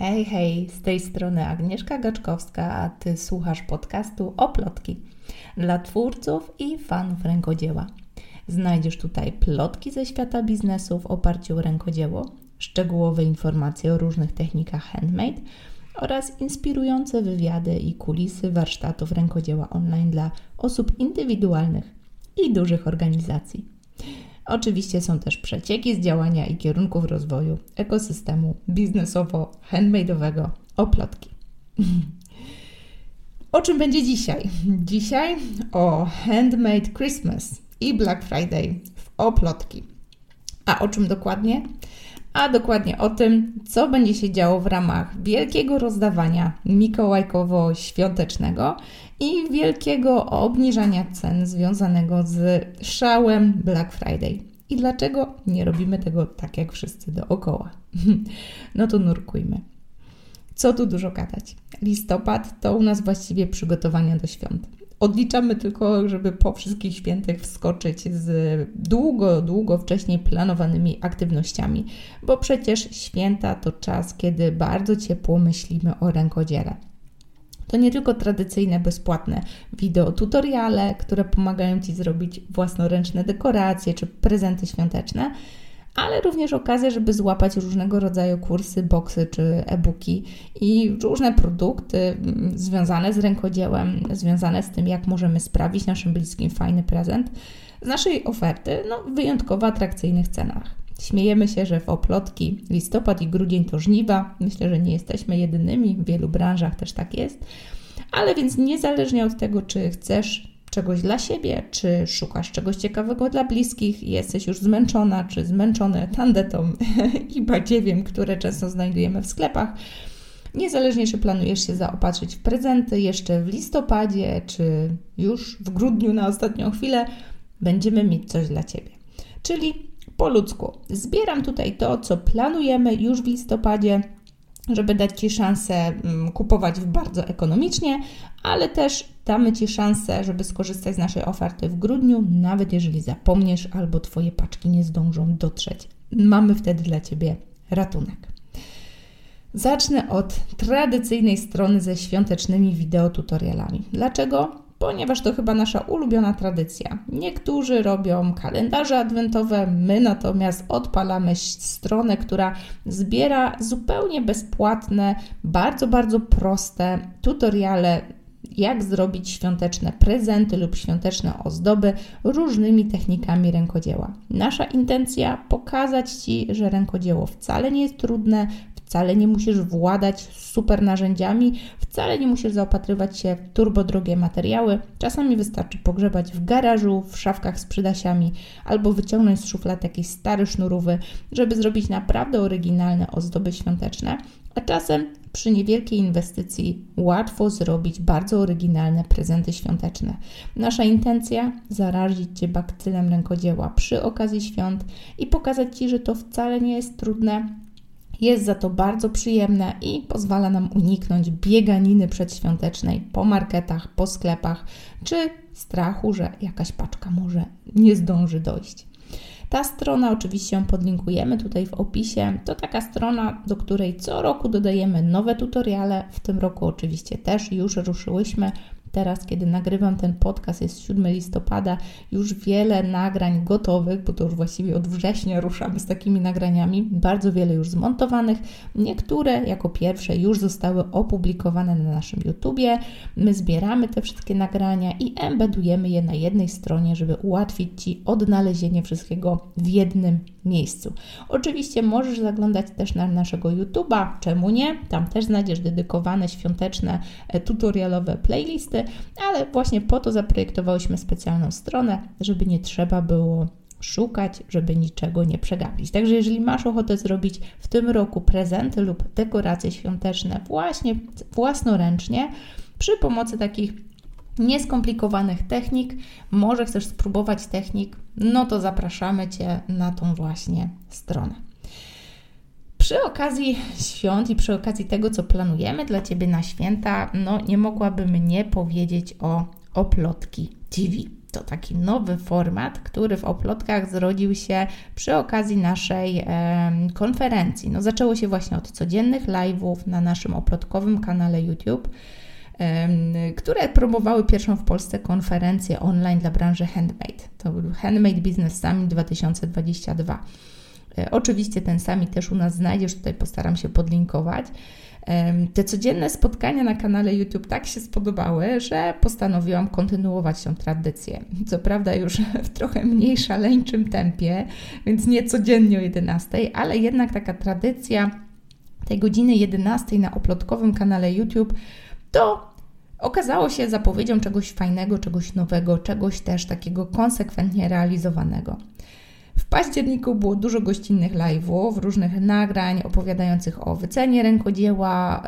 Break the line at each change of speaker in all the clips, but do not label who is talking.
Hej, hej, z tej strony Agnieszka Gaczkowska, a Ty słuchasz podcastu Oplotki dla twórców i fanów rękodzieła. Znajdziesz tutaj plotki ze świata biznesu w oparciu o rękodzieło, szczegółowe informacje o różnych technikach handmade oraz inspirujące wywiady i kulisy warsztatów rękodzieła online dla osób indywidualnych i dużych organizacji. Oczywiście są też przecieki z działania i kierunków rozwoju ekosystemu biznesowo-handmade'owego oplotki. O czym będzie dzisiaj? Dzisiaj o Handmade Christmas i Black Friday w oplotki. A o czym dokładnie? A dokładnie o tym, co będzie się działo w ramach wielkiego rozdawania mikołajkowo-świątecznego i wielkiego obniżania cen związanego z szałem Black Friday. I dlaczego nie robimy tego tak jak wszyscy dookoła? No to nurkujmy. Co tu dużo gadać? Listopad to u nas właściwie przygotowania do świąt. Odliczamy tylko, żeby po wszystkich świętych wskoczyć z długo, długo wcześniej planowanymi aktywnościami, bo przecież święta to czas, kiedy bardzo ciepło myślimy o rękodziele. To nie tylko tradycyjne, bezpłatne wideo tutoriale, które pomagają Ci zrobić własnoręczne dekoracje czy prezenty świąteczne, ale również okazja, żeby złapać różnego rodzaju kursy, boksy czy e-booki i różne produkty mm, związane z rękodziełem, związane z tym, jak możemy sprawić naszym bliskim fajny prezent z naszej oferty no, wyjątkowo atrakcyjnych cenach. Śmiejemy się, że w oplotki listopad i grudzień to żniwa. Myślę, że nie jesteśmy jedynymi, w wielu branżach też tak jest. Ale więc niezależnie od tego, czy chcesz czegoś dla siebie, czy szukasz czegoś ciekawego dla bliskich, jesteś już zmęczona, czy zmęczony tandetą i badziewiem, które często znajdujemy w sklepach, Niezależnie, czy planujesz się zaopatrzyć w prezenty jeszcze w listopadzie, czy już w grudniu na ostatnią chwilę, będziemy mieć coś dla Ciebie. Czyli po ludzku. Zbieram tutaj to, co planujemy już w listopadzie, żeby dać Ci szansę mm, kupować bardzo ekonomicznie, ale też damy Ci szansę, żeby skorzystać z naszej oferty w grudniu, nawet jeżeli zapomniesz albo Twoje paczki nie zdążą dotrzeć. Mamy wtedy dla Ciebie ratunek. Zacznę od tradycyjnej strony ze świątecznymi wideotutorialami. Dlaczego? Ponieważ to chyba nasza ulubiona tradycja. Niektórzy robią kalendarze adwentowe, my natomiast odpalamy stronę, która zbiera zupełnie bezpłatne, bardzo, bardzo proste tutoriale jak zrobić świąteczne prezenty lub świąteczne ozdoby różnymi technikami rękodzieła. Nasza intencja pokazać Ci, że rękodzieło wcale nie jest trudne, Wcale nie musisz władać super narzędziami, wcale nie musisz zaopatrywać się w turbodrogie materiały. Czasami wystarczy pogrzebać w garażu, w szafkach z przydasiami albo wyciągnąć z szuflad jakieś stare sznurówy, żeby zrobić naprawdę oryginalne ozdoby świąteczne. A czasem przy niewielkiej inwestycji łatwo zrobić bardzo oryginalne prezenty świąteczne. Nasza intencja zarazić Cię bakcylem rękodzieła przy okazji świąt i pokazać Ci, że to wcale nie jest trudne, jest za to bardzo przyjemne i pozwala nam uniknąć bieganiny przedświątecznej po marketach, po sklepach, czy strachu, że jakaś paczka może nie zdąży dojść. Ta strona oczywiście ją podlinkujemy tutaj w opisie. To taka strona, do której co roku dodajemy nowe tutoriale. W tym roku oczywiście też już ruszyłyśmy Teraz, kiedy nagrywam ten podcast, jest 7 listopada, już wiele nagrań gotowych, bo to już właściwie od września ruszamy z takimi nagraniami, bardzo wiele już zmontowanych. Niektóre jako pierwsze już zostały opublikowane na naszym YouTubie. My zbieramy te wszystkie nagrania i embedujemy je na jednej stronie, żeby ułatwić Ci odnalezienie wszystkiego w jednym miejscu. Oczywiście możesz zaglądać też na naszego YouTube'a, czemu nie? Tam też znajdziesz dedykowane świąteczne e, tutorialowe playlisty, ale właśnie po to zaprojektowałyśmy specjalną stronę, żeby nie trzeba było szukać, żeby niczego nie przegapić. Także jeżeli masz ochotę zrobić w tym roku prezenty lub dekoracje świąteczne właśnie własnoręcznie przy pomocy takich nieskomplikowanych technik, może chcesz spróbować technik, no to zapraszamy Cię na tą właśnie stronę. Przy okazji świąt i przy okazji tego, co planujemy dla Ciebie na święta, no nie mogłabym nie powiedzieć o oplotki TV. To taki nowy format, który w oplotkach zrodził się przy okazji naszej e, konferencji. No, zaczęło się właśnie od codziennych live'ów na naszym oplotkowym kanale YouTube które promowały pierwszą w Polsce konferencję online dla branży handmade. To był Handmade Business Summit 2022. E, oczywiście ten summit też u nas znajdziesz, tutaj postaram się podlinkować. Te codzienne spotkania na kanale YouTube tak się spodobały, że postanowiłam kontynuować tę tradycję. Co prawda już w trochę mniej szaleńczym tempie, więc nie codziennie o 11, ale jednak taka tradycja tej godziny 11 na oplotkowym kanale YouTube to okazało się zapowiedzią czegoś fajnego, czegoś nowego, czegoś też takiego konsekwentnie realizowanego. W październiku było dużo gościnnych live'ów, różnych nagrań opowiadających o wycenie rękodzieła,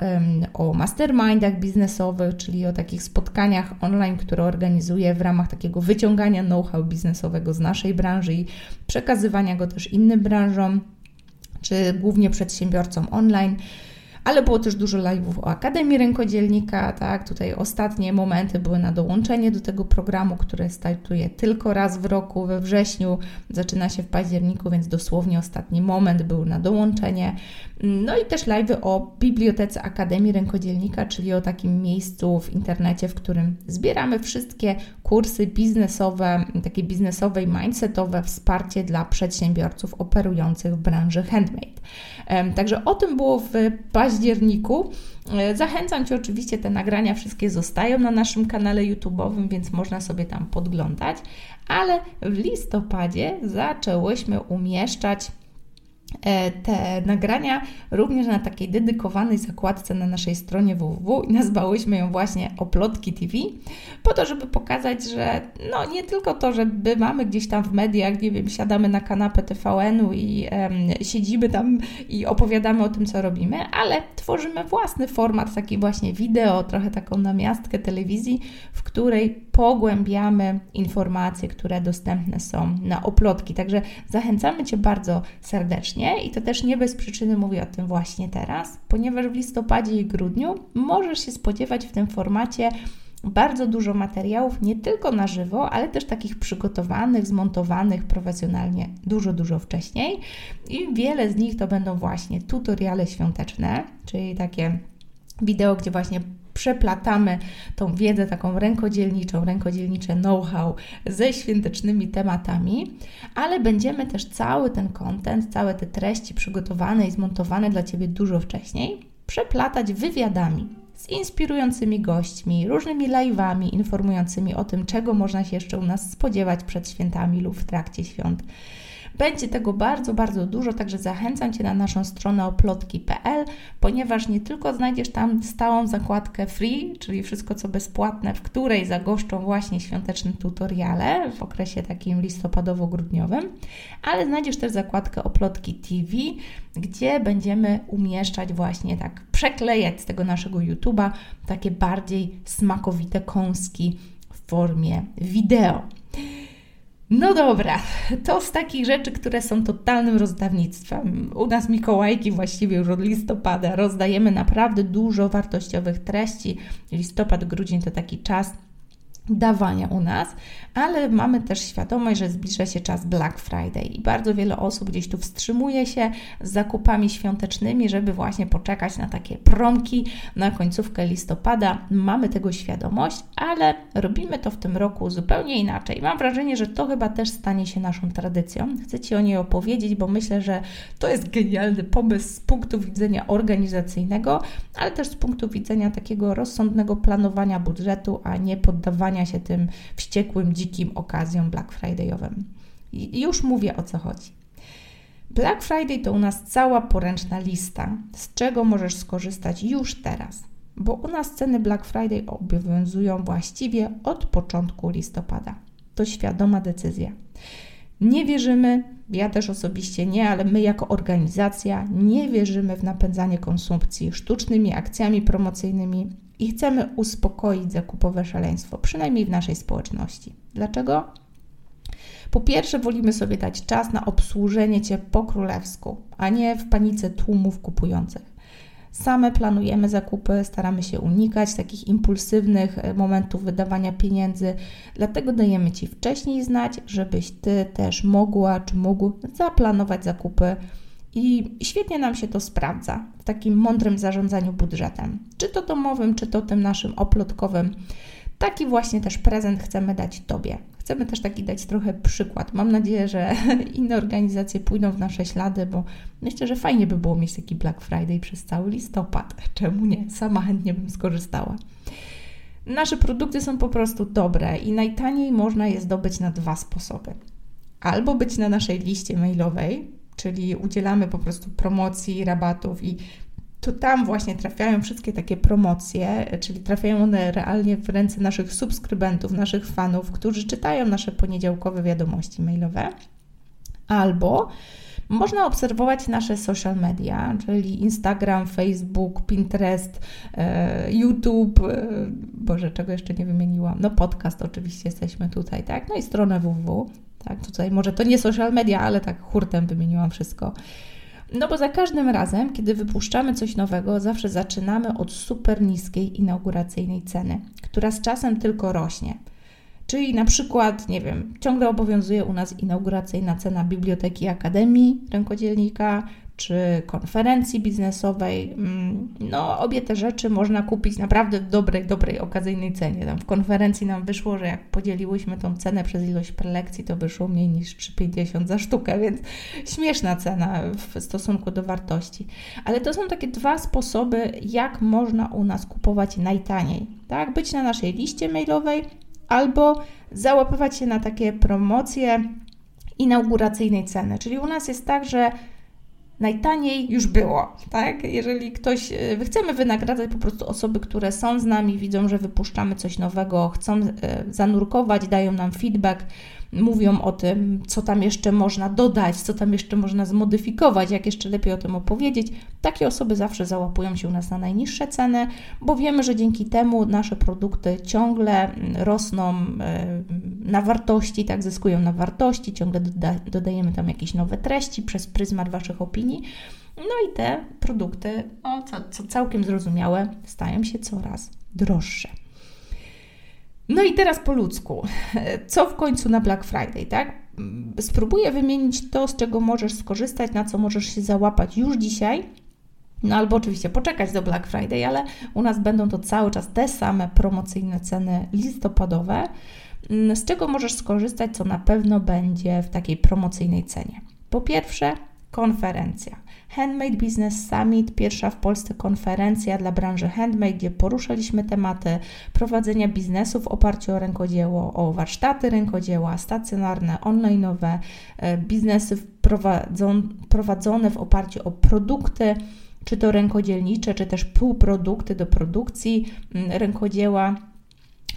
o mastermindach biznesowych, czyli o takich spotkaniach online, które organizuję w ramach takiego wyciągania know-how biznesowego z naszej branży i przekazywania go też innym branżom, czy głównie przedsiębiorcom online ale było też dużo live'ów o Akademii Rękodzielnika, tak, tutaj ostatnie momenty były na dołączenie do tego programu, który startuje tylko raz w roku, we wrześniu, zaczyna się w październiku, więc dosłownie ostatni moment był na dołączenie. No i też live'y o Bibliotece Akademii Rękodzielnika, czyli o takim miejscu w internecie, w którym zbieramy wszystkie kursy biznesowe, takie biznesowe i mindsetowe wsparcie dla przedsiębiorców operujących w branży handmade. Także o tym było w październiku. E, zachęcam Cię oczywiście, te nagrania wszystkie zostają na naszym kanale YouTube'owym, więc można sobie tam podglądać, ale w listopadzie zaczęłyśmy umieszczać te nagrania również na takiej dedykowanej zakładce na naszej stronie www i nazwałyśmy ją właśnie Oplotki TV, po to, żeby pokazać, że no nie tylko to, że bywamy gdzieś tam w mediach, nie wiem, siadamy na kanapę TVN-u i um, siedzimy tam i opowiadamy o tym, co robimy, ale tworzymy własny format, taki właśnie wideo, trochę taką namiastkę telewizji, w której pogłębiamy informacje, które dostępne są na Oplotki. Także zachęcamy Cię bardzo serdecznie i to też nie bez przyczyny mówię o tym właśnie teraz, ponieważ w listopadzie i grudniu możesz się spodziewać w tym formacie bardzo dużo materiałów, nie tylko na żywo, ale też takich przygotowanych, zmontowanych profesjonalnie dużo, dużo wcześniej. I wiele z nich to będą właśnie tutoriale świąteczne, czyli takie wideo, gdzie właśnie przeplatamy tą wiedzę taką rękodzielniczą, rękodzielnicze know-how ze świątecznymi tematami, ale będziemy też cały ten content, całe te treści przygotowane i zmontowane dla Ciebie dużo wcześniej przeplatać wywiadami z inspirującymi gośćmi, różnymi live'ami informującymi o tym, czego można się jeszcze u nas spodziewać przed świętami lub w trakcie świąt. Będzie tego bardzo, bardzo dużo, także zachęcam Cię na naszą stronę oplotki.pl, ponieważ nie tylko znajdziesz tam stałą zakładkę free, czyli wszystko co bezpłatne, w której zagoszczą właśnie świąteczne tutoriale w okresie takim listopadowo-grudniowym, ale znajdziesz też zakładkę oplotki TV, gdzie będziemy umieszczać właśnie tak, przeklejać z tego naszego YouTube'a takie bardziej smakowite kąski w formie wideo. No dobra, to z takich rzeczy, które są totalnym rozdawnictwem. U nas Mikołajki właściwie już od listopada rozdajemy naprawdę dużo wartościowych treści. Listopad, grudzień to taki czas dawania u nas, ale mamy też świadomość, że zbliża się czas Black Friday i bardzo wiele osób gdzieś tu wstrzymuje się z zakupami świątecznymi, żeby właśnie poczekać na takie promki na końcówkę listopada. Mamy tego świadomość, ale robimy to w tym roku zupełnie inaczej. Mam wrażenie, że to chyba też stanie się naszą tradycją. Chcę Ci o niej opowiedzieć, bo myślę, że to jest genialny pomysł z punktu widzenia organizacyjnego, ale też z punktu widzenia takiego rozsądnego planowania budżetu, a nie poddawania się tym wściekłym, dzikim okazjom Black Friday'owym. I już mówię o co chodzi. Black Friday to u nas cała poręczna lista, z czego możesz skorzystać już teraz, bo u nas ceny Black Friday obowiązują właściwie od początku listopada. To świadoma decyzja. Nie wierzymy, ja też osobiście nie, ale my jako organizacja nie wierzymy w napędzanie konsumpcji sztucznymi akcjami promocyjnymi i chcemy uspokoić zakupowe szaleństwo, przynajmniej w naszej społeczności. Dlaczego? Po pierwsze, wolimy sobie dać czas na obsłużenie Cię po królewsku, a nie w panice tłumów kupujących. same planujemy zakupy, staramy się unikać takich impulsywnych e, momentów wydawania pieniędzy, dlatego dajemy Ci wcześniej znać, żebyś Ty też mogła czy mógł zaplanować zakupy. I świetnie nam się to sprawdza w takim mądrym zarządzaniu budżetem, czy to domowym, czy to tym naszym oplotkowym. Taki właśnie też prezent chcemy dać Tobie. Chcemy też taki dać trochę przykład. Mam nadzieję, że inne organizacje pójdą w nasze ślady, bo myślę, że fajnie by było mieć taki Black Friday przez cały listopad. Czemu nie? Sama chętnie bym skorzystała. Nasze produkty są po prostu dobre i najtaniej można je zdobyć na dwa sposoby. Albo być na naszej liście mailowej, czyli udzielamy po prostu promocji, rabatów i to tam właśnie trafiają wszystkie takie promocje, czyli trafiają one realnie w ręce naszych subskrybentów, naszych fanów, którzy czytają nasze poniedziałkowe wiadomości mailowe. Albo można obserwować nasze social media, czyli Instagram, Facebook, Pinterest, e, YouTube, e, Boże, czego jeszcze nie wymieniłam, no podcast oczywiście jesteśmy tutaj, tak, no i stronę www, tak, tutaj może to nie social media, ale tak hurtem wymieniłam wszystko. No bo za każdym razem, kiedy wypuszczamy coś nowego, zawsze zaczynamy od super niskiej inauguracyjnej ceny, która z czasem tylko rośnie. Czyli na przykład, nie wiem, ciągle obowiązuje u nas inauguracyjna cena Biblioteki Akademii Rękodzielnika, czy konferencji biznesowej. Mm, no, obie te rzeczy można kupić naprawdę w dobrej, dobrej, okazyjnej cenie. Tam w konferencji nam wyszło, że jak podzieliłyśmy tą cenę przez ilość prelekcji, to wyszło mniej niż 3,50 za sztukę, więc śmieszna cena w stosunku do wartości. Ale to są takie dwa sposoby, jak można u nas kupować najtaniej. Tak, być na naszej liście mailowej albo załapywać się na takie promocje inauguracyjnej ceny. Czyli u nas jest tak, że najtaniej już było, tak? Jeżeli ktoś, e, chcemy wynagradzać po prostu osoby, które są z nami, widzą, że wypuszczamy coś nowego, chcą e, zanurkować, dają nam feedback, mówią o tym, co tam jeszcze można dodać, co tam jeszcze można zmodyfikować, jak jeszcze lepiej o tym opowiedzieć. Takie osoby zawsze załapują się u nas na najniższe ceny, bo wiemy, że dzięki temu nasze produkty ciągle mm, rosną e, na wartości, tak zyskują na wartości, ciągle doda dodajemy tam jakieś nowe treści przez pryzmat Waszych opinii. No i te produkty, o, co, co całkiem zrozumiałe, stają się coraz droższe. No i teraz po ludzku. Co w końcu na Black Friday, tak? Spróbuję wymienić to, z czego możesz skorzystać, na co możesz się załapać już dzisiaj. No albo oczywiście poczekać do Black Friday, ale u nas będą to cały czas te same promocyjne ceny listopadowe. Z czego możesz skorzystać, co na pewno będzie w takiej promocyjnej cenie? Po pierwsze, konferencja. Handmade Business Summit, pierwsza w Polsce konferencja dla branży handmade, gdzie poruszaliśmy tematy prowadzenia biznesu w oparciu o rękodzieło, o warsztaty rękodzieła, stacjonarne, online'owe, e, biznesy prowadzone w oparciu o produkty, czy to rękodzielnicze, czy też półprodukty do produkcji mm, rękodzieła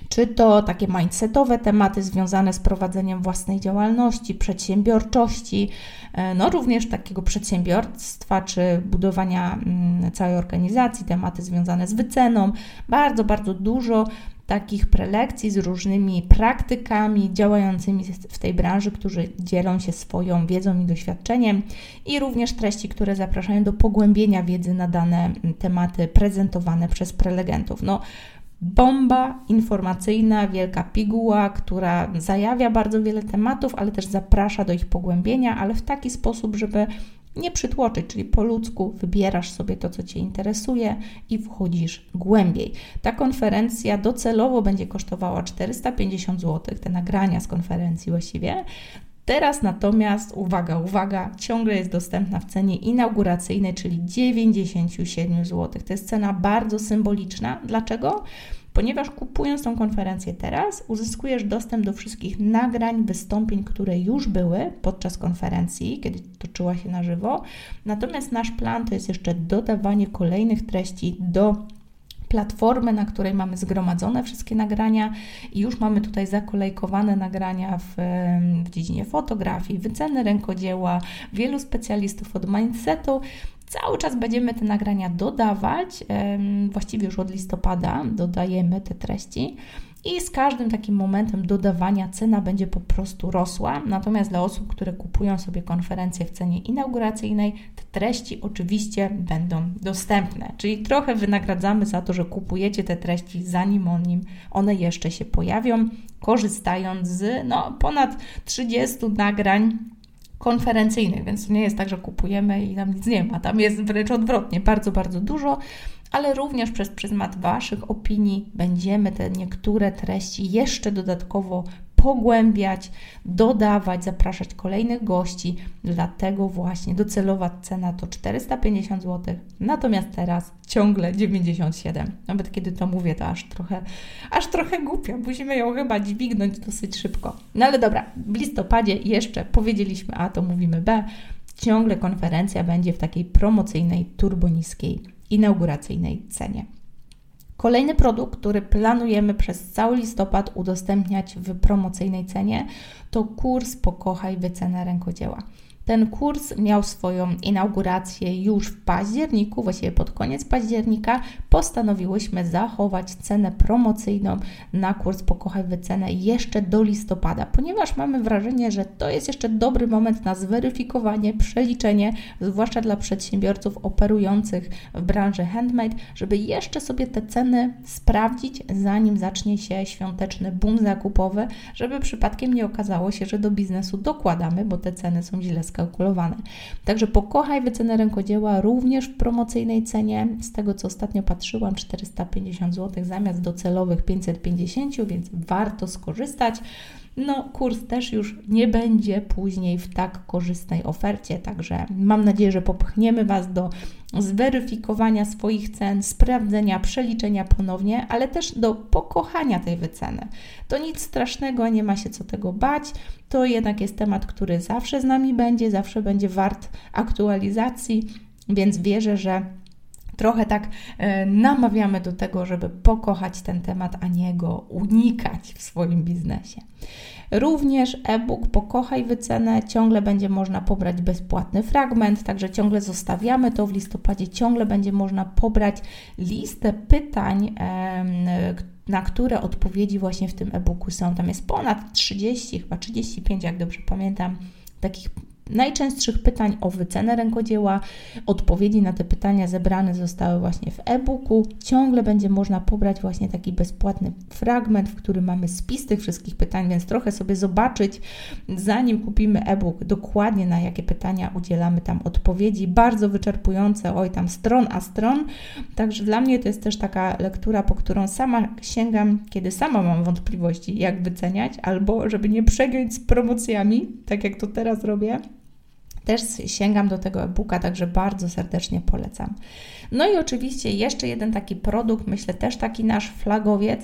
czy to takie mindsetowe tematy związane z prowadzeniem własnej działalności, przedsiębiorczości, e, no również takiego przedsiębiorstwa, czy budowania mm, całej organizacji, tematy związane z wyceną. Bardzo, bardzo dużo takich prelekcji z różnymi praktykami działającymi w tej branży, którzy dzielą się swoją wiedzą i doświadczeniem, i również treści, które zapraszają do pogłębienia wiedzy na dane mm, tematy prezentowane przez prelegentów. No, bomba informacyjna, wielka piguła, która zajawia bardzo wiele tematów, ale też zaprasza do ich pogłębienia, ale w taki sposób, żeby nie przytłoczyć, czyli po ludzku wybierasz sobie to, co Cię interesuje i wchodzisz głębiej. Ta konferencja docelowo będzie kosztowała 450 zł, te nagrania z konferencji właściwie. Teraz natomiast, uwaga, uwaga, ciągle jest dostępna w cenie inauguracyjnej, czyli 97 zł. To jest cena bardzo symboliczna. Dlaczego? Ponieważ kupując tą konferencję teraz, uzyskujesz dostęp do wszystkich nagrań, wystąpień, które już były podczas konferencji, kiedy toczyła się na żywo. Natomiast nasz plan to jest jeszcze dodawanie kolejnych treści do platformy, na której mamy zgromadzone wszystkie nagrania i już mamy tutaj zakolejkowane nagrania w, w dziedzinie fotografii, wyceny rękodzieła, wielu specjalistów od mindsetu. Cały czas będziemy te nagrania dodawać, właściwie już od listopada dodajemy te treści i z każdym takim momentem dodawania cena będzie po prostu rosła. Natomiast dla osób, które kupują sobie konferencję w cenie inauguracyjnej, te treści oczywiście będą dostępne. Czyli trochę wynagradzamy za to, że kupujecie te treści zanim one jeszcze się pojawią, korzystając z no, ponad 30 nagrań konferencyjnych, więc to nie jest tak, że kupujemy i tam nic nie ma. Tam jest wręcz odwrotnie, bardzo, bardzo dużo ale również przez pryzmat Waszych opinii będziemy te niektóre treści jeszcze dodatkowo pogłębiać, dodawać, zapraszać kolejnych gości. Dlatego właśnie docelowa cena to 450 zł, natomiast teraz ciągle 97. Nawet kiedy to mówię, to aż trochę, aż trochę głupia. Musimy ją chyba dźwignąć dosyć szybko. No ale dobra, w listopadzie jeszcze powiedzieliśmy A, to mówimy B. Ciągle konferencja będzie w takiej promocyjnej, turboniskiej inauguracyjnej cenie. Kolejny produkt, który planujemy przez cały listopad udostępniać w promocyjnej cenie, to kurs Pokochaj wycenę rękodzieła. Ten kurs miał swoją inaugurację już w październiku, właściwie pod koniec października. Postanowiłyśmy zachować cenę promocyjną na kurs Pokochaj Wycenę jeszcze do listopada, ponieważ mamy wrażenie, że to jest jeszcze dobry moment na zweryfikowanie, przeliczenie, zwłaszcza dla przedsiębiorców operujących w branży handmade, żeby jeszcze sobie te ceny sprawdzić, zanim zacznie się świąteczny boom zakupowy, żeby przypadkiem nie okazało się, że do biznesu dokładamy, bo te ceny są źle skalkulowane. Także pokochaj wycenę rękodzieła również w promocyjnej cenie. Z tego co ostatnio patrzyłam, 450 zł zamiast docelowych 550, więc warto skorzystać. No, kurs też już nie będzie później w tak korzystnej ofercie, także mam nadzieję, że popchniemy Was do zweryfikowania swoich cen, sprawdzenia, przeliczenia ponownie, ale też do pokochania tej wyceny. To nic strasznego, nie ma się co tego bać. To jednak jest temat, który zawsze z nami będzie, zawsze będzie wart aktualizacji, więc wierzę, że trochę tak e, namawiamy do tego, żeby pokochać ten temat, a nie go unikać w swoim biznesie. Również e-book Pokochaj Wycenę ciągle będzie można pobrać bezpłatny fragment, także ciągle zostawiamy to w listopadzie, ciągle będzie można pobrać listę pytań, na które odpowiedzi właśnie w tym e-booku są. Tam jest ponad 30, chyba 35, jak dobrze pamiętam, takich najczęstszych pytań o wycenę rękodzieła. Odpowiedzi na te pytania zebrane zostały właśnie w e-booku. Ciągle będzie można pobrać właśnie taki bezpłatny fragment, w którym mamy spis tych wszystkich pytań, więc trochę sobie zobaczyć, zanim kupimy e-book, dokładnie na jakie pytania udzielamy tam odpowiedzi. Bardzo wyczerpujące, oj tam stron a stron. Także dla mnie to jest też taka lektura, po którą sama sięgam, kiedy sama mam wątpliwości, jak wyceniać, albo żeby nie przegiąć z promocjami, tak jak to teraz robię też sięgam do tego e-booka, także bardzo serdecznie polecam. No i oczywiście jeszcze jeden taki produkt, myślę też taki nasz flagowiec,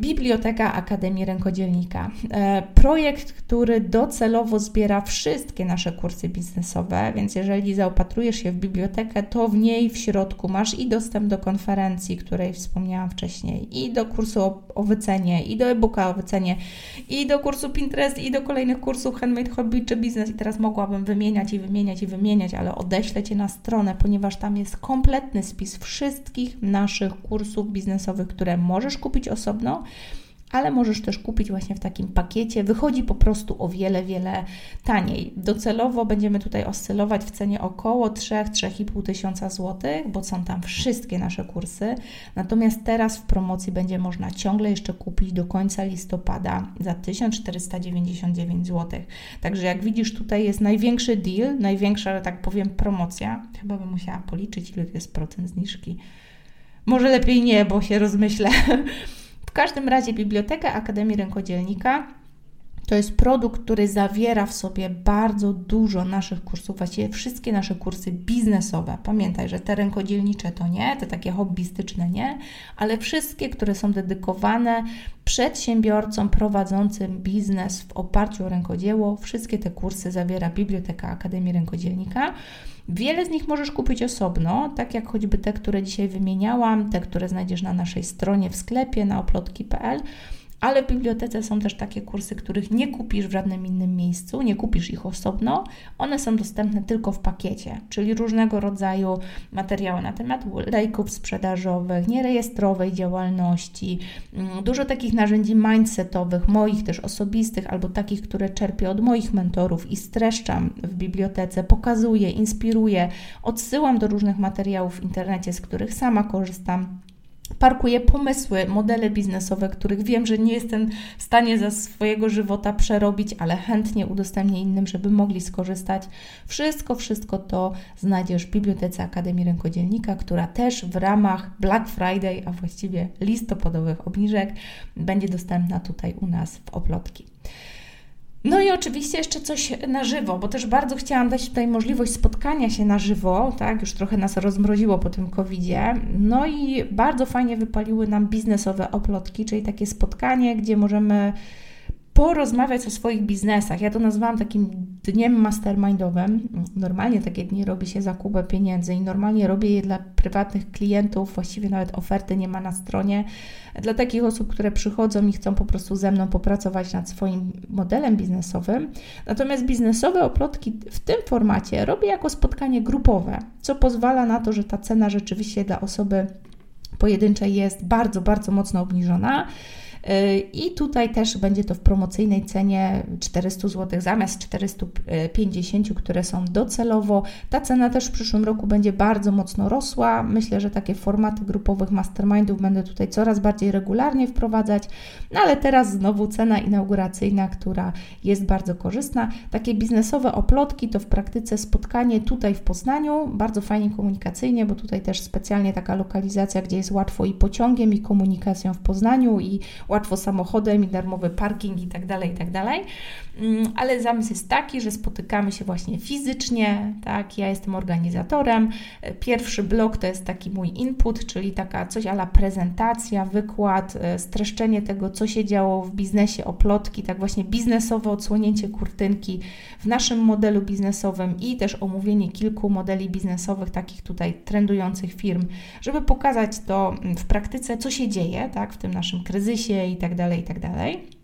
Biblioteka Akademii Rękodzielnika. E, projekt, który docelowo zbiera wszystkie nasze kursy biznesowe, więc jeżeli zaopatrujesz się w bibliotekę, to w niej w środku masz i dostęp do konferencji, której wspomniałam wcześniej, i do kursu o, o wycenie, i do e-booka o wycenie, i do kursu Pinterest, i do kolejnych kursów Handmade Hobby czy Biznes. I teraz mogłabym wymieniać i wymieniać i wymieniać, ale odeślę Cię na stronę, ponieważ tam jest kompletny spis wszystkich naszych kursów biznesowych, które możesz kupić osobno ale możesz też kupić właśnie w takim pakiecie. Wychodzi po prostu o wiele, wiele taniej. Docelowo będziemy tutaj oscylować w cenie około 3-3,5 tysiąca złotych, bo są tam wszystkie nasze kursy. Natomiast teraz w promocji będzie można ciągle jeszcze kupić do końca listopada za 1499 zł. Także jak widzisz, tutaj jest największy deal, największa, że tak powiem, promocja. Chyba bym musiała policzyć, ile to jest procent zniżki. Może lepiej nie, bo się rozmyślę. Każdym razie Biblioteka Akademii Rękodzielnika to jest produkt, który zawiera w sobie bardzo dużo naszych kursów, właściwie wszystkie nasze kursy biznesowe. Pamiętaj, że te rękodzielnicze to nie, te takie hobbystyczne nie, ale wszystkie, które są dedykowane przedsiębiorcom prowadzącym biznes w oparciu o rękodzieło, wszystkie te kursy zawiera Biblioteka Akademii Rękodzielnika. Wiele z nich możesz kupić osobno, tak jak choćby te, które dzisiaj wymieniałam, te, które znajdziesz na naszej stronie w sklepie na oplotki.pl ale w bibliotece są też takie kursy, których nie kupisz w żadnym innym miejscu, nie kupisz ich osobno. One są dostępne tylko w pakiecie, czyli różnego rodzaju materiały na temat lejków sprzedażowych, nierejestrowej działalności, mm, dużo takich narzędzi mindsetowych, moich też osobistych, albo takich, które czerpię od moich mentorów i streszczam w bibliotece, pokazuję, inspiruję, odsyłam do różnych materiałów w internecie, z których sama korzystam parkuję pomysły, modele biznesowe, których wiem, że nie jestem w stanie za swojego żywota przerobić, ale chętnie udostępnię innym, żeby mogli skorzystać. Wszystko, wszystko to znajdziesz w Bibliotece Akademii Rękodzielnika, która też w ramach Black Friday, a właściwie listopadowych obniżek, będzie dostępna tutaj u nas w Oplotki. No i oczywiście jeszcze coś na żywo, bo też bardzo chciałam dać tutaj możliwość spotkania się na żywo, tak? Już trochę nas rozmroziło po tym COVID-zie. No i bardzo fajnie wypaliły nam biznesowe oplotki, czyli takie spotkanie, gdzie możemy porozmawiać o swoich biznesach. Ja to nazwałam takim dniem mastermindowym. Normalnie takie dni robi się zakupę pieniędzy i normalnie robię je dla prywatnych klientów, właściwie nawet oferty nie ma na stronie. Dla takich osób, które przychodzą i chcą po prostu ze mną popracować nad swoim modelem biznesowym. Natomiast biznesowe oplotki w tym formacie robię jako spotkanie grupowe, co pozwala na to, że ta cena rzeczywiście dla osoby pojedynczej jest bardzo, bardzo mocno obniżona. I tutaj też będzie to w promocyjnej cenie 400 zł zamiast 450, które są docelowo. Ta cena też w przyszłym roku będzie bardzo mocno rosła. Myślę, że takie formaty grupowych mastermindów będę tutaj coraz bardziej regularnie wprowadzać, no ale teraz znowu cena inauguracyjna, która jest bardzo korzystna. Takie biznesowe oplotki to w praktyce spotkanie tutaj w Poznaniu, bardzo fajnie komunikacyjnie, bo tutaj też specjalnie taka lokalizacja, gdzie jest łatwo i pociągiem, i komunikacją w Poznaniu, i łatwo samochodem i darmowy parking i tak dalej, i tak dalej. Mm, ale zamysł jest taki, że spotykamy się właśnie fizycznie, tak, ja jestem organizatorem. Pierwszy blok to jest taki mój input, czyli taka coś ala prezentacja, wykład, e, streszczenie tego, co się działo w biznesie, oplotki, tak właśnie biznesowe odsłonięcie kurtynki w naszym modelu biznesowym i też omówienie kilku modeli biznesowych, takich tutaj trendujących firm, żeby pokazać to w praktyce, co się dzieje, tak, w tym naszym kryzysie i tak dalej, i tak dalej.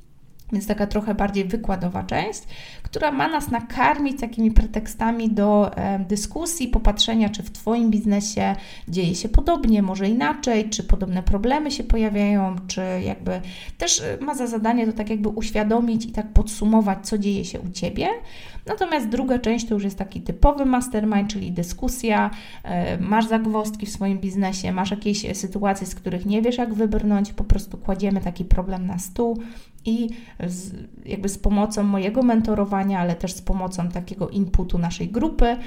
Więc taka trochę bardziej wykładowa część, która ma nas nakarmić takimi pretekstami do dyskusji, popatrzenia, czy w Twoim biznesie dzieje się podobnie, może inaczej, czy podobne problemy się pojawiają, czy jakby też e, ma za zadanie to tak jakby uświadomić i tak podsumować, co dzieje się u Ciebie. Natomiast druga część to już jest taki typowy mastermind, czyli dyskusja, e, masz zagwozdki w swoim biznesie, masz jakieś sytuacje, z których nie wiesz, jak wybrnąć, po prostu kładziemy taki problem na stół i z, jakby z pomocą mojego mentorowania, ale też z pomocą takiego inputu naszej grupy mm,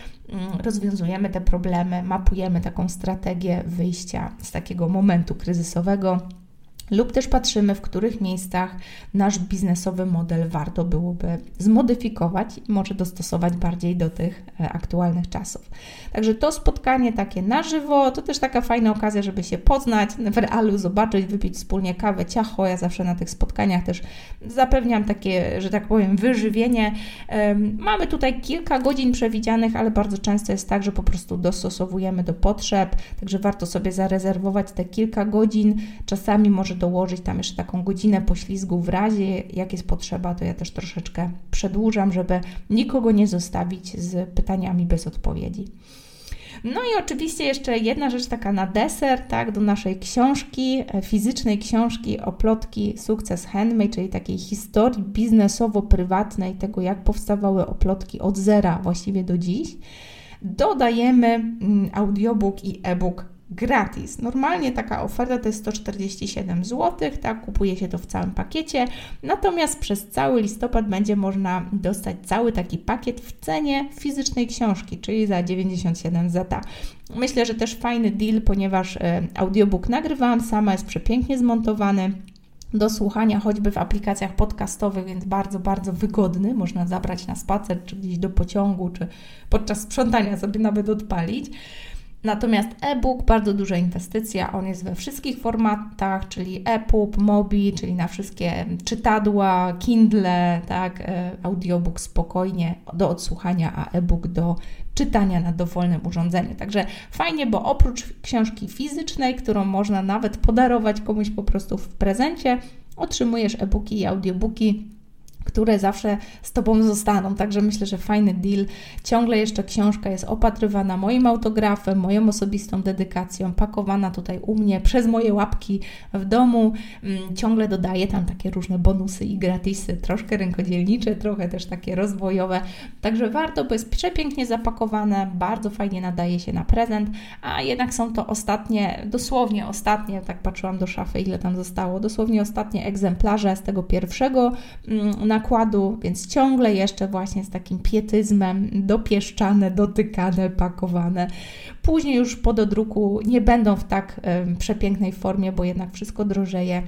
rozwiązujemy te problemy, mapujemy taką strategię wyjścia z takiego momentu kryzysowego lub też patrzymy, w których miejscach nasz biznesowy model warto byłoby zmodyfikować i może dostosować bardziej do tych e, aktualnych czasów. Także to spotkanie takie na żywo to też taka fajna okazja, żeby się poznać w realu, zobaczyć, wypić wspólnie kawę, ciacho. Ja zawsze na tych spotkaniach też zapewniam takie, że tak powiem, wyżywienie. Mamy tutaj kilka godzin przewidzianych, ale bardzo często jest tak, że po prostu dostosowujemy do potrzeb, także warto sobie zarezerwować te kilka godzin. Czasami może dołożyć tam jeszcze taką godzinę poślizgu w razie, jak jest potrzeba, to ja też troszeczkę przedłużam, żeby nikogo nie zostawić z pytaniami bez odpowiedzi. No i oczywiście jeszcze jedna rzecz taka na deser, tak, do naszej książki, e, fizycznej książki o plotki Sukces Handmade, czyli takiej historii biznesowo-prywatnej tego, jak powstawały oplotki od zera właściwie do dziś. Dodajemy mm, audiobook i e-book gratis. Normalnie taka oferta to jest 147 zł, tak, kupuje się to w całym pakiecie, natomiast przez cały listopad będzie można dostać cały taki pakiet w cenie fizycznej książki, czyli za 97 zł. Myślę, że też fajny deal, ponieważ e, audiobook nagrywałam sama, jest przepięknie zmontowany do słuchania choćby w aplikacjach podcastowych, więc bardzo, bardzo wygodny. Można zabrać na spacer, czy gdzieś do pociągu, czy podczas sprzątania sobie nawet odpalić. Natomiast e-book, bardzo duża inwestycja, on jest we wszystkich formatach, czyli EPUB, Mobi, czyli na wszystkie czytadła, Kindle, tak, e, audiobook spokojnie do odsłuchania, a e-book do czytania na dowolnym urządzeniu. Także fajnie, bo oprócz książki fizycznej, którą można nawet podarować komuś po prostu w prezencie, otrzymujesz e-booki i audiobooki które zawsze z Tobą zostaną. Także myślę, że fajny deal. Ciągle jeszcze książka jest opatrywana moim autografem, moją osobistą dedykacją, pakowana tutaj u mnie przez moje łapki w domu. Mm, ciągle dodaję tam takie różne bonusy i gratisy, troszkę rękodzielnicze, trochę też takie rozwojowe. Także warto, bo jest przepięknie zapakowane, bardzo fajnie nadaje się na prezent, a jednak są to ostatnie, dosłownie ostatnie, tak patrzyłam do szafy, ile tam zostało, dosłownie ostatnie egzemplarze z tego pierwszego mm, na nakładu, więc ciągle jeszcze właśnie z takim pietyzmem dopieszczane, dotykane, pakowane. Później już po dodruku nie będą w tak przepięknej formie, bo jednak wszystko drożeje.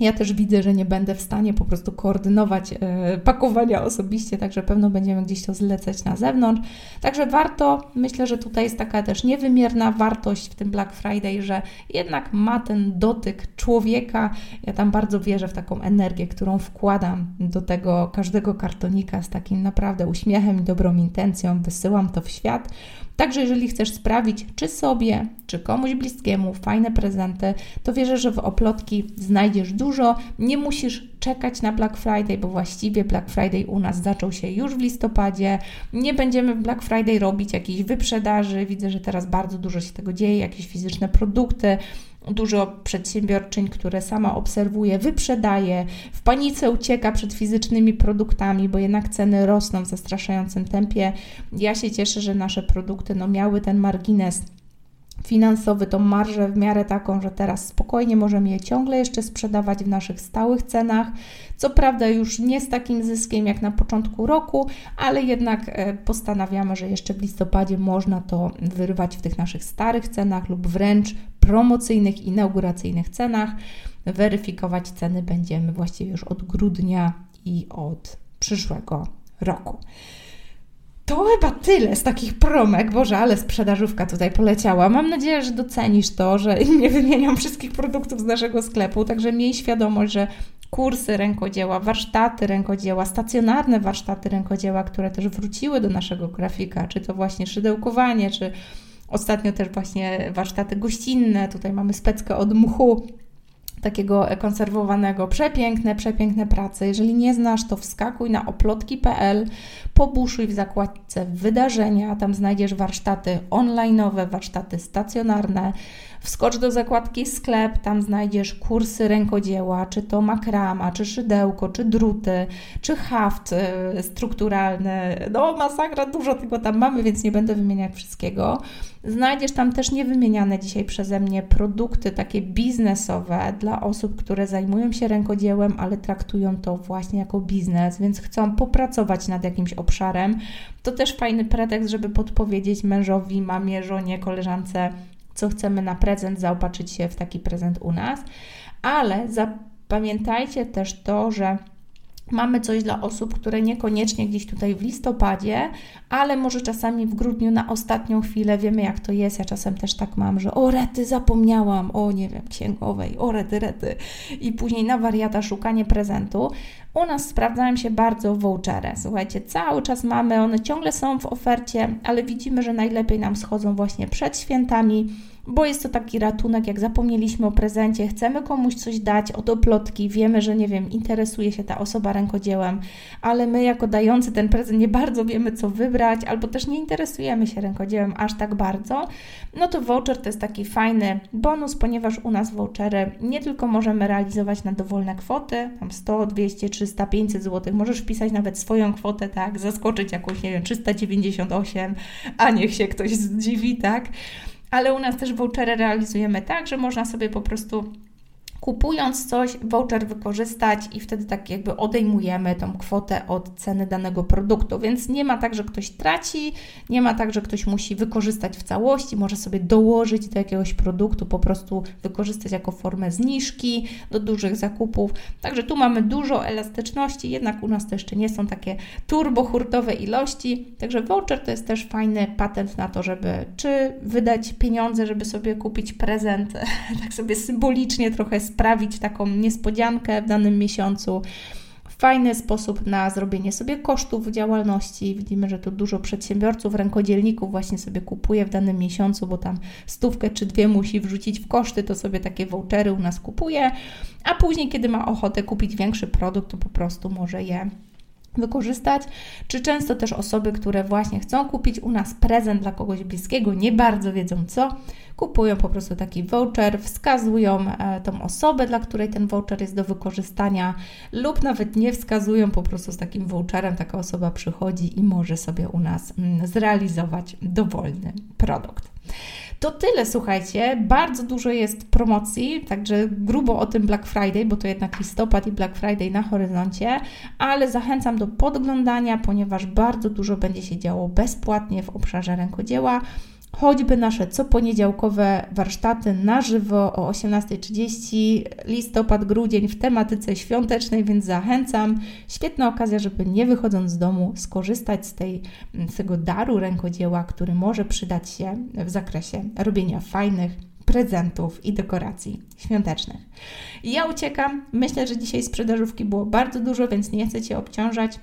Ja też widzę, że nie będę w stanie po prostu koordynować e, pakowania osobiście, także pewno będziemy gdzieś to zlecać na zewnątrz. Także warto, myślę, że tutaj jest taka też niewymierna wartość w tym Black Friday, że jednak ma ten dotyk człowieka. Ja tam bardzo wierzę w taką energię, którą wkładam do tego każdego kartonika z takim naprawdę uśmiechem i dobrą intencją. Wysyłam to w świat. Także jeżeli chcesz sprawić, czy sobie, czy komuś bliskiemu fajne prezenty, to wierzę, że w oplotki znajdziesz dużo. Nie musisz czekać na Black Friday, bo właściwie Black Friday u nas zaczął się już w listopadzie. Nie będziemy w Black Friday robić jakichś wyprzedaży. Widzę, że teraz bardzo dużo się tego dzieje, jakieś fizyczne produkty dużo przedsiębiorczyń, które sama obserwuje, wyprzedaje, w panice ucieka przed fizycznymi produktami, bo jednak ceny rosną w zastraszającym tempie. Ja się cieszę, że nasze produkty no, miały ten margines finansowy, tą marżę w miarę taką, że teraz spokojnie możemy je ciągle jeszcze sprzedawać w naszych stałych cenach. Co prawda już nie z takim zyskiem jak na początku roku, ale jednak e, postanawiamy, że jeszcze w listopadzie można to wyrwać w tych naszych starych cenach lub wręcz promocyjnych, inauguracyjnych cenach. Weryfikować ceny będziemy właściwie już od grudnia i od przyszłego roku. To chyba tyle z takich promek. Boże, ale sprzedażówka tutaj poleciała. Mam nadzieję, że docenisz to, że nie wymieniam wszystkich produktów z naszego sklepu, także miej świadomość, że kursy rękodzieła, warsztaty rękodzieła, stacjonarne warsztaty rękodzieła, które też wróciły do naszego grafika, czy to właśnie szydełkowanie, czy ostatnio też właśnie warsztaty gościnne. Tutaj mamy speckę od mchu takiego konserwowanego. Przepiękne, przepiękne prace. Jeżeli nie znasz, to wskakuj na oplotki.pl, pobuszuj w zakładce wydarzenia, tam znajdziesz warsztaty online'owe, warsztaty stacjonarne, Wskocz do zakładki sklep, tam znajdziesz kursy rękodzieła, czy to makrama, czy szydełko, czy druty, czy haft y, strukturalny. No masakra, dużo tego tam mamy, więc nie będę wymieniać wszystkiego. Znajdziesz tam też niewymieniane dzisiaj przeze mnie produkty takie biznesowe dla osób, które zajmują się rękodziełem, ale traktują to właśnie jako biznes, więc chcą popracować nad jakimś obszarem. To też fajny pretekst, żeby podpowiedzieć mężowi, mamie, żonie, koleżance, co chcemy na prezent, zaopatrzyć się w taki prezent u nas, ale zapamiętajcie też to, że Mamy coś dla osób, które niekoniecznie gdzieś tutaj w listopadzie, ale może czasami w grudniu na ostatnią chwilę. Wiemy, jak to jest. Ja czasem też tak mam, że o rety, zapomniałam, o nie wiem, księgowej, o rety, rety. I później na wariata szukanie prezentu. U nas sprawdzają się bardzo vouchery. Słuchajcie, cały czas mamy, one ciągle są w ofercie, ale widzimy, że najlepiej nam schodzą właśnie przed świętami bo jest to taki ratunek, jak zapomnieliśmy o prezencie, chcemy komuś coś dać od oplotki, wiemy, że nie wiem, interesuje się ta osoba rękodziełem, ale my jako dający ten prezent nie bardzo wiemy, co wybrać, albo też nie interesujemy się rękodziełem aż tak bardzo, no to voucher to jest taki fajny bonus, ponieważ u nas vouchery nie tylko możemy realizować na dowolne kwoty, tam 100, 200, 300, 500 zł, możesz wpisać nawet swoją kwotę, tak, zaskoczyć jakąś, nie wiem, 398, a niech się ktoś zdziwi, tak, ale u nas też vouchery realizujemy tak, że można sobie po prostu kupując coś, voucher wykorzystać i wtedy tak jakby odejmujemy tą kwotę od ceny danego produktu. Więc nie ma tak, że ktoś traci, nie ma tak, że ktoś musi wykorzystać w całości, może sobie dołożyć do jakiegoś produktu, po prostu wykorzystać jako formę zniżki do dużych zakupów. Także tu mamy dużo elastyczności, jednak u nas to jeszcze nie są takie turbohurtowe ilości. Także voucher to jest też fajny patent na to, żeby czy wydać pieniądze, żeby sobie kupić prezent, tak sobie symbolicznie trochę sprawić taką niespodziankę w danym miesiącu. Fajny sposób na zrobienie sobie kosztów działalności. Widzimy, że tu dużo przedsiębiorców, rękodzielników właśnie sobie kupuje w danym miesiącu, bo tam stówkę czy dwie musi wrzucić w koszty, to sobie takie vouchery u nas kupuje, a później, kiedy ma ochotę kupić większy produkt, to po prostu może je wykorzystać, czy często też osoby, które właśnie chcą kupić u nas prezent dla kogoś bliskiego, nie bardzo wiedzą co, kupują po prostu taki voucher, wskazują e, tą osobę, dla której ten voucher jest do wykorzystania, lub nawet nie wskazują, po prostu z takim voucherem taka osoba przychodzi i może sobie u nas mm, zrealizować dowolny produkt. To tyle, słuchajcie. Bardzo dużo jest promocji, także grubo o tym Black Friday, bo to jednak listopad i Black Friday na horyzoncie, ale zachęcam do podglądania, ponieważ bardzo dużo będzie się działo bezpłatnie w obszarze rękodzieła choćby nasze coponiedziałkowe warsztaty na żywo o 18.30, listopad, grudzień w tematyce świątecznej, więc zachęcam. Świetna okazja, żeby nie wychodząc z domu skorzystać z, tej, z tego daru rękodzieła, który może przydać się w zakresie robienia fajnych prezentów i dekoracji świątecznych. Ja uciekam. Myślę, że dzisiaj sprzedażówki było bardzo dużo, więc nie chcę Cię obciążać.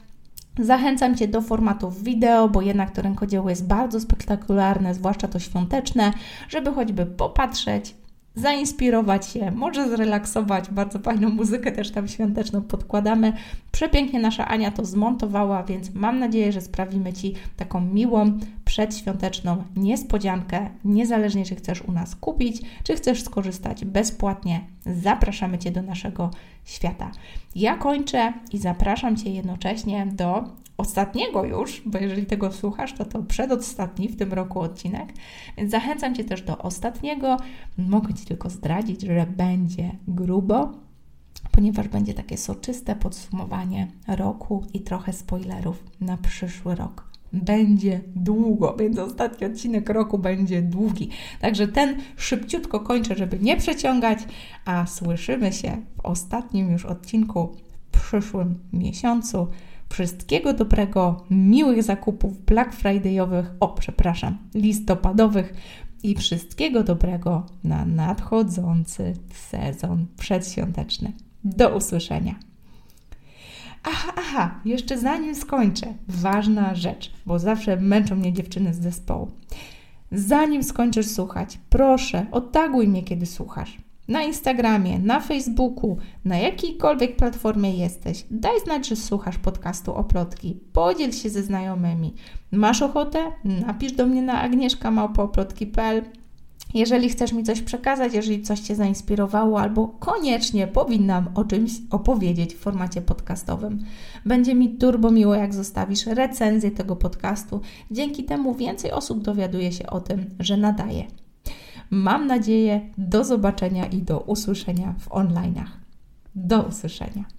Zachęcam Cię do formatów wideo, bo jednak to rękodzieło jest bardzo spektakularne, zwłaszcza to świąteczne, żeby choćby popatrzeć, zainspirować się, może zrelaksować. Bardzo fajną muzykę też tam świąteczną podkładamy. Przepięknie nasza Ania to zmontowała, więc mam nadzieję, że sprawimy Ci taką miłą, przedświąteczną niespodziankę, niezależnie czy chcesz u nas kupić, czy chcesz skorzystać bezpłatnie. Zapraszamy Cię do naszego świata. Ja kończę i zapraszam Cię jednocześnie do ostatniego już, bo jeżeli tego słuchasz, to to przedostatni w tym roku odcinek, więc zachęcam Cię też do ostatniego. Mogę Ci tylko zdradzić, że będzie grubo, ponieważ będzie takie soczyste podsumowanie roku i trochę spoilerów na przyszły rok. Będzie długo, więc ostatni odcinek roku będzie długi. Także ten szybciutko kończę, żeby nie przeciągać, a słyszymy się w ostatnim już odcinku w przyszłym miesiącu. Wszystkiego dobrego, miłych zakupów Black Friday'owych, o przepraszam, listopadowych i wszystkiego dobrego na nadchodzący sezon przedświąteczny. Do usłyszenia. Aha, aha, jeszcze zanim skończę, ważna rzecz, bo zawsze męczą mnie dziewczyny z zespołu. Zanim skończysz słuchać, proszę, otaguj mnie, kiedy słuchasz na Instagramie, na Facebooku, na jakiejkolwiek platformie jesteś, daj znać, że słuchasz podcastu Oplotki. Podziel się ze znajomymi. Masz ochotę? Napisz do mnie na agnieszkamałpooplotki.pl jeżeli chcesz mi coś przekazać, jeżeli coś Cię zainspirowało, albo koniecznie powinnam o czymś opowiedzieć w formacie podcastowym, będzie mi turbo miło, jak zostawisz recenzję tego podcastu. Dzięki temu więcej osób dowiaduje się o tym, że nadaje. Mam nadzieję, do zobaczenia i do usłyszenia w online'ach. Do usłyszenia.